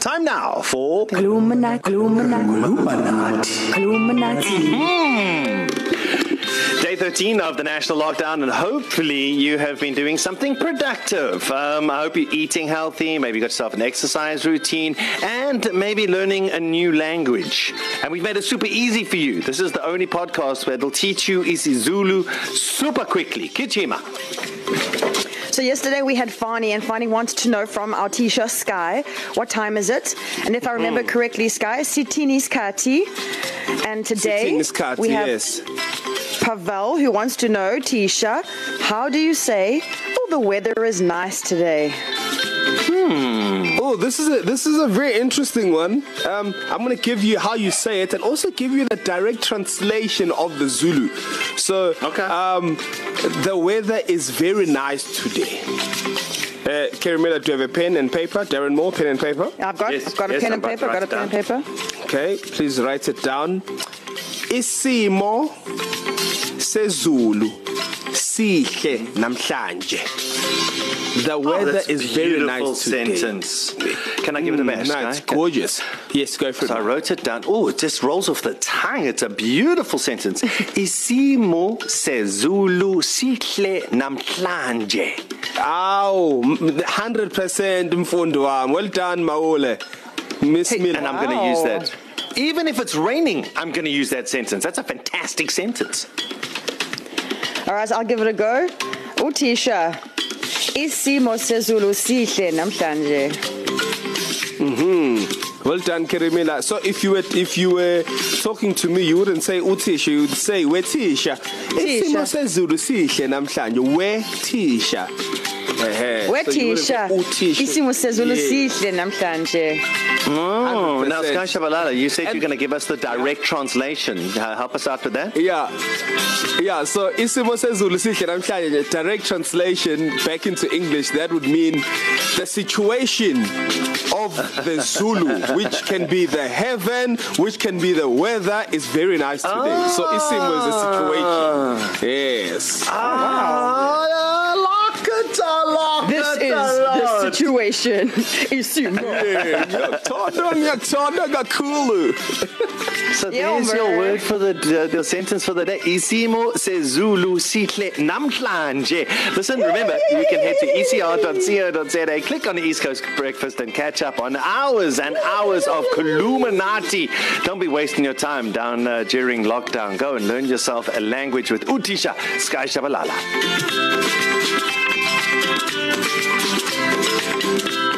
Time now for Illuminati, Illuminati, Illuminati. Day 13 of the national lockdown, and hopefully you have been doing something productive. Um, I hope you're eating healthy, maybe you got yourself an exercise routine, and maybe learning a new language. And we've made it super easy for you. This is the only podcast where they'll teach you isiZulu super quickly. Kichima. So yesterday we had Fani, and Fani wants to know from our Tisha Sky, what time is it? And if I remember Hmm. correctly, Sky, Sitini Skati. And today Skati, we have yes. Pavel who wants to know, Tisha, how do you say, oh, the weather is nice today? Oh, this is a this is a very interesting one. Um, I'm going to give you how you say it, and also give you the direct translation of the Zulu. So, Okay. um, the weather is very nice today. Uh, Karimela, do you have a pen and paper? Darren Moore, pen and paper. I've got, Yes, I've got a yes, pen I'm and paper, got a pen and paper. Okay, please write it down. Isimo sezulu sihle namhlanje. The weather Oh, is very nice today. sentence. Can I give it a bash? No, it's gorgeous. Yes, go for it. So I wrote it down. Oh, it just rolls off the tongue. It's a beautiful sentence. Isimo sezulu sihle namhlanje. Ow, 100% mfundo wami. Well done, Maule. Miss Hey, Miller. and I'm going to use that. Even if it's raining, I'm going to use that sentence. That's a fantastic sentence. All right, I'll give it a go. Utisha, isimo sezulu sihle namhlanje. Well done, Kerimela. So if you were if you were talking to me, you wouldn't say utisha, you would say wetisha. Isimo sezulu sihle namhlanje. Wetisha. Utisha. Isimo sezulu sihle namhlanje. Oh, now 100%. Sky Shabalala, you said And- you're going to give us the direct translation. Uh, help us out with that. Yeah. Yeah, so isimo sezulu sihle namhlanje direct translation back into English that would mean the situation of the Zulu which can be the heaven which can be the weather is very nice today. So isimo is a situation. Yes. Ah, lock the situation. Isimo. Yeah, ngiyakuthola ngiyakuthola kakhulu. So there's your word for the, uh, the sentence for the day. Isimo sezulu sihle namhlanje. Listen, remember, you can head to ecr.co.za, click on the East Coast Breakfast and catch up on hours and hours of Columinati. Don't be wasting your time down uh, during lockdown. Go and learn yourself a language with Utisha Sky Shabalala. Yeah, I